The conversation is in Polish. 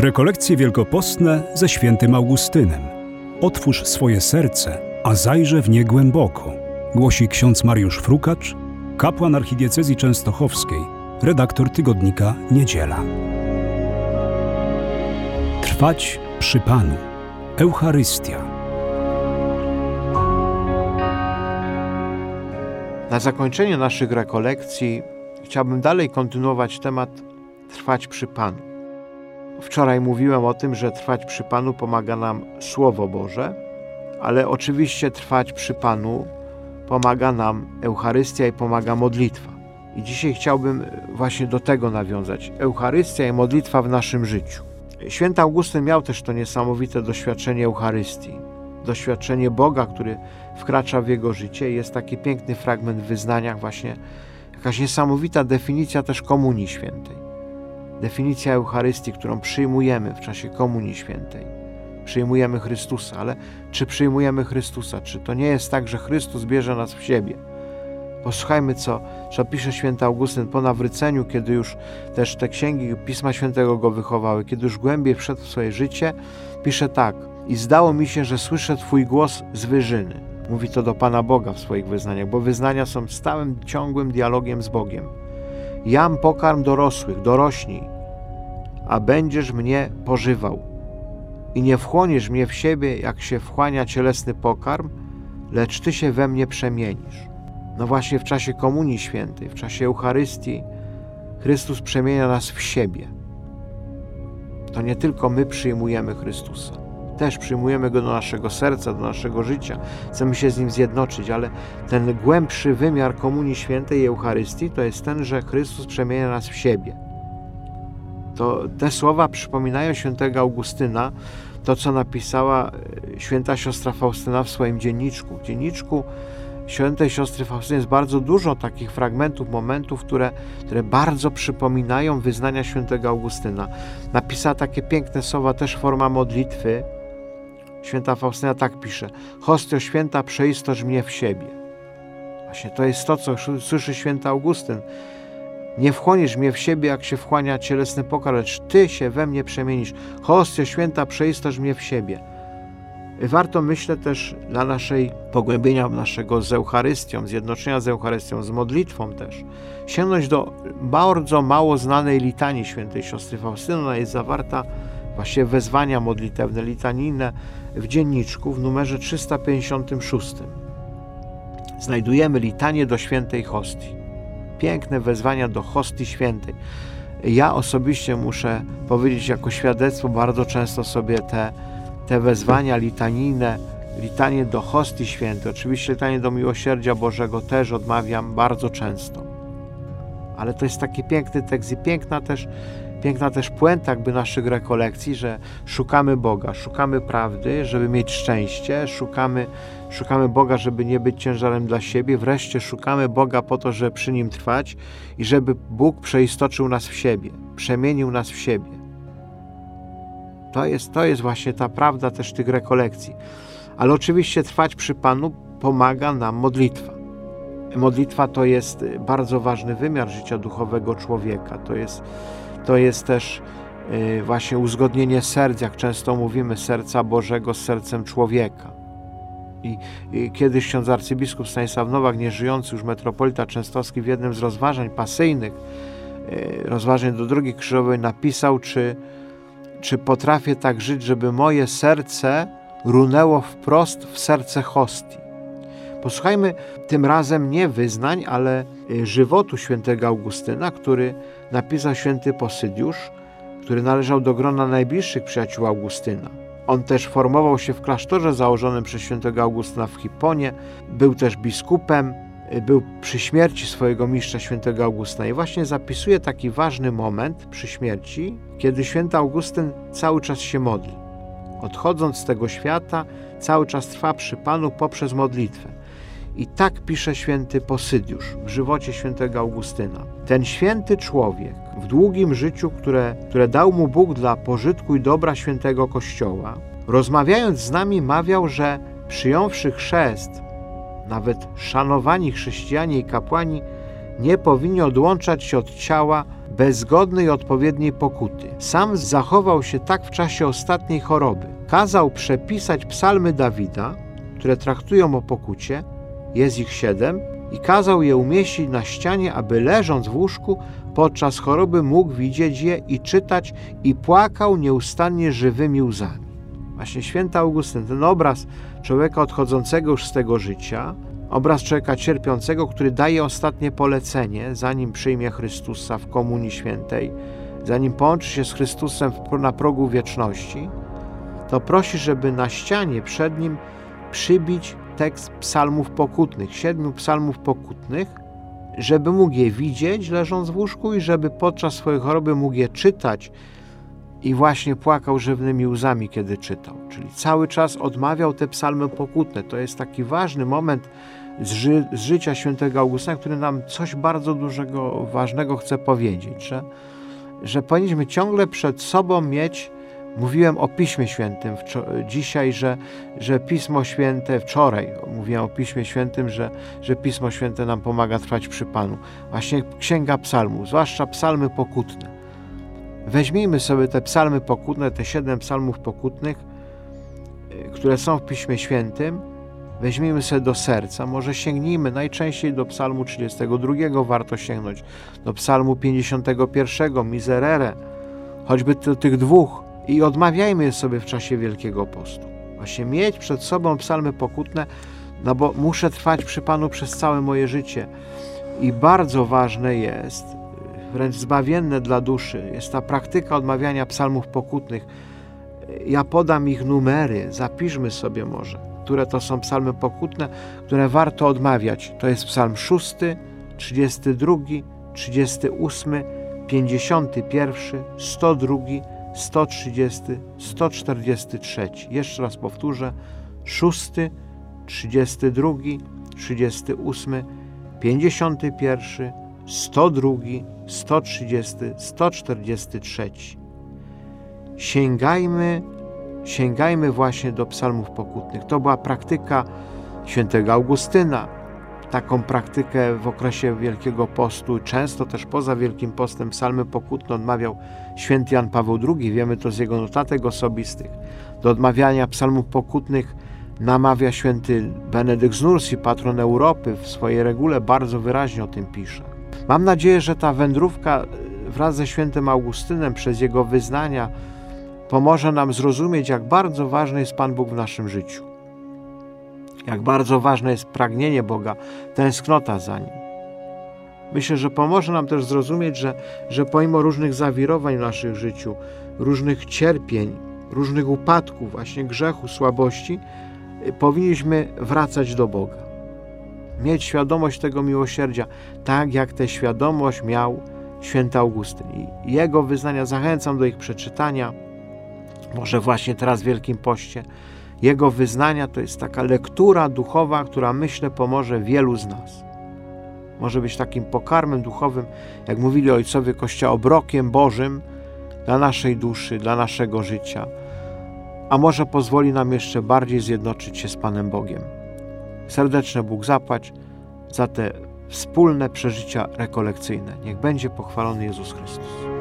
Rekolekcje wielkopostne ze świętym Augustynem. Otwórz swoje serce, a zajrze w nie głęboko. Głosi ksiądz Mariusz Frukacz, kapłan archidiecezji częstochowskiej, redaktor tygodnika Niedziela. Trwać przy Panu. Eucharystia. Na zakończenie naszych rekolekcji chciałbym dalej kontynuować temat trwać przy Panu. Wczoraj mówiłem o tym, że trwać przy Panu pomaga nam Słowo Boże, ale oczywiście trwać przy Panu pomaga nam Eucharystia i pomaga modlitwa. I dzisiaj chciałbym właśnie do tego nawiązać. Eucharystia i modlitwa w naszym życiu. Święty Augustyn miał też to niesamowite doświadczenie Eucharystii. Doświadczenie Boga, który wkracza w jego życie. Jest taki piękny fragment w wyznaniach, właśnie jakaś niesamowita definicja też Komunii Świętej. Definicja Eucharystii, którą przyjmujemy w czasie Komunii Świętej. Przyjmujemy Chrystusa, ale czy przyjmujemy Chrystusa? Czy to nie jest tak, że Chrystus bierze nas w siebie? Posłuchajmy, co, co pisze święty Augustyn po nawróceniu, kiedy już też te księgi Pisma Świętego go wychowały, kiedy już głębiej wszedł w swoje życie, pisze tak. I zdało mi się, że słyszę Twój głos z wyżyny. Mówi to do Pana Boga w swoich wyznaniach, bo wyznania są stałym, ciągłym dialogiem z Bogiem. Jam pokarm dorosłych, dorośnij, a będziesz mnie pożywał. I nie wchłoniesz mnie w siebie, jak się wchłania cielesny pokarm, lecz Ty się we mnie przemienisz. No właśnie w czasie Komunii Świętej, w czasie Eucharystii, Chrystus przemienia nas w siebie. To nie tylko my przyjmujemy Chrystusa, też przyjmujemy Go do naszego serca, do naszego życia, chcemy się z Nim zjednoczyć, ale ten głębszy wymiar Komunii Świętej i Eucharystii to jest ten, że Chrystus przemienia nas w siebie. To te słowa przypominają świętego Augustyna, to co napisała e, święta siostra Faustyna w swoim dzienniczku. W dzienniczku świętej siostry Faustyny jest bardzo dużo takich fragmentów, momentów, które, które bardzo przypominają wyznania świętego Augustyna. Napisała takie piękne słowa, też forma modlitwy. Święta Faustyna tak pisze: Hostio święta, przeistoż mnie w siebie. Właśnie to jest to, co słyszy święty Augustyn. Nie wchłonisz mnie w siebie, jak się wchłania cielesny pokarm, lecz Ty się we mnie przemienisz. Hostio święta, przeistoż mnie w siebie. Warto, myślę, też dla naszej pogłębienia naszego z Eucharystią, zjednoczenia z Eucharystią, z modlitwą też, sięgnąć do bardzo mało znanej litanii świętej siostry Faustyny. Ona jest zawarta właśnie wezwania modlitewne, litanijne w dzienniczku w numerze 356. Znajdujemy litanie do świętej hostii. Piękne wezwania do hostii świętej. Ja osobiście muszę powiedzieć jako świadectwo, bardzo często sobie te te wezwania litanijne, litanie do hostii świętej, oczywiście litanie do miłosierdzia Bożego też odmawiam bardzo często. Ale to jest taki piękny tekst i piękna też, piękna też puenta jakby naszych rekolekcji, że szukamy Boga, szukamy prawdy, żeby mieć szczęście, szukamy, szukamy Boga, żeby nie być ciężarem dla siebie, wreszcie szukamy Boga po to, żeby przy Nim trwać i żeby Bóg przeistoczył nas w siebie, przemienił nas w siebie. To jest, to jest właśnie ta prawda też tych rekolekcji. Ale oczywiście trwać przy Panu pomaga nam modlitwa. Modlitwa to jest bardzo ważny wymiar życia duchowego człowieka. To jest, to jest też y, właśnie uzgodnienie serc, jak często mówimy, serca Bożego z sercem człowieka. I, I, kiedyś ksiądz arcybiskup Stanisław Nowak, nieżyjący już metropolita częstowski, w jednym z rozważań pasyjnych, y, rozważań do drugiej krzyżowej, napisał, czy, czy potrafię tak żyć, żeby moje serce runęło wprost w serce hostii. Posłuchajmy tym razem nie wyznań, ale y, żywotu świętego Augustyna, który napisał święty Posydiusz, który należał do grona najbliższych przyjaciół Augustyna. On też formował się w klasztorze założonym przez świętego Augustyna w Hiponie, był też biskupem, był przy śmierci swojego mistrza świętego Augustyna i właśnie zapisuje taki ważny moment przy śmierci, kiedy święty Augustyn cały czas się modli. Odchodząc z tego świata, cały czas trwa przy Panu poprzez modlitwę. I tak pisze święty Posydiusz w żywocie świętego Augustyna. Ten święty człowiek w długim życiu, które, które dał mu Bóg dla pożytku i dobra świętego Kościoła, rozmawiając z nami mawiał, że przyjąwszy chrzest nawet szanowani chrześcijanie i kapłani nie powinni odłączać się od ciała bez zgodnej i odpowiedniej pokuty. Sam zachował się tak w czasie ostatniej choroby. Kazał przepisać psalmy Dawida, które traktują o pokucie, jest ich siedem, i kazał je umieścić na ścianie, aby leżąc w łóżku podczas choroby mógł widzieć je i czytać i płakał nieustannie żywymi łzami. Właśnie święty Augustyn, ten obraz człowieka odchodzącego już z tego życia, obraz człowieka cierpiącego, który daje ostatnie polecenie, zanim przyjmie Chrystusa w Komunii Świętej, zanim połączy się z Chrystusem na progu wieczności, to prosi, żeby na ścianie przed nim przybić tekst psalmów pokutnych, siedmiu psalmów pokutnych, żeby mógł je widzieć leżąc w łóżku i żeby podczas swojej choroby mógł je czytać i właśnie płakał żywnymi łzami, kiedy czytał. Czyli cały czas odmawiał te psalmy pokutne. To jest taki ważny moment z, ży z życia świętego Augustyna, który nam coś bardzo dużego, ważnego chce powiedzieć, że, że powinniśmy ciągle przed sobą mieć Mówiłem o Piśmie Świętym dzisiaj, że, że Pismo Święte, wczoraj mówiłem o Piśmie Świętym, że, że Pismo Święte nam pomaga trwać przy Panu. Właśnie Księga Psalmów, zwłaszcza psalmy pokutne. Weźmijmy sobie te psalmy pokutne, te siedem psalmów pokutnych, y, które są w Piśmie Świętym, weźmijmy sobie do serca, może sięgnijmy najczęściej do psalmu 32, warto sięgnąć, do psalmu 51, Miserere, choćby do tych dwóch, i odmawiajmy je sobie w czasie Wielkiego Postu. Właśnie mieć przed sobą psalmy pokutne, no bo muszę trwać przy Panu przez całe moje życie. I bardzo ważne jest, wręcz zbawienne dla duszy, jest ta praktyka odmawiania psalmów pokutnych. Ja podam ich numery, zapiszmy sobie może, które to są psalmy pokutne, które warto odmawiać. To jest psalm 6, 32, 38, 51, 102, 130, 143. Jeszcze raz powtórzę: 6, 32, 38, 51, 102, 130, 143. Sięgajmy, sięgajmy właśnie do psalmów pokutnych. To była praktyka świętego Augustyna, taką praktykę w okresie Wielkiego Postu, często też poza Wielkim Postem psalmy pokutne odmawiał święty Jan Paweł II, wiemy to z jego notatek osobistych. Do odmawiania psalmów pokutnych namawia święty Benedykt z Nursi, patron Europy, w swojej regule bardzo wyraźnie o tym pisze. Mam nadzieję, że ta wędrówka wraz ze świętym Augustynem przez jego wyznania pomoże nam zrozumieć, jak bardzo ważny jest Pan Bóg w naszym życiu jak bardzo ważne jest pragnienie Boga, tęsknota za Nim. Myślę, że pomoże nam też zrozumieć, że, że pomimo różnych zawirowań w naszym życiu, różnych cierpień, różnych upadków, właśnie grzechu, słabości, y, powinniśmy wracać do Boga. Mieć świadomość tego miłosierdzia, tak jak tę świadomość miał święty Augustyn. I jego wyznania zachęcam do ich przeczytania, może właśnie teraz w Wielkim Poście, jego wyznania to jest taka lektura duchowa, która myślę pomoże wielu z nas. Może być takim pokarmem duchowym, jak mówili ojcowie Kościoła, obrokiem Bożym dla naszej duszy, dla naszego życia, a może pozwoli nam jeszcze bardziej zjednoczyć się z Panem Bogiem. Serdeczne Bóg zapłać za te wspólne przeżycia rekolekcyjne. Niech będzie pochwalony Jezus Chrystus.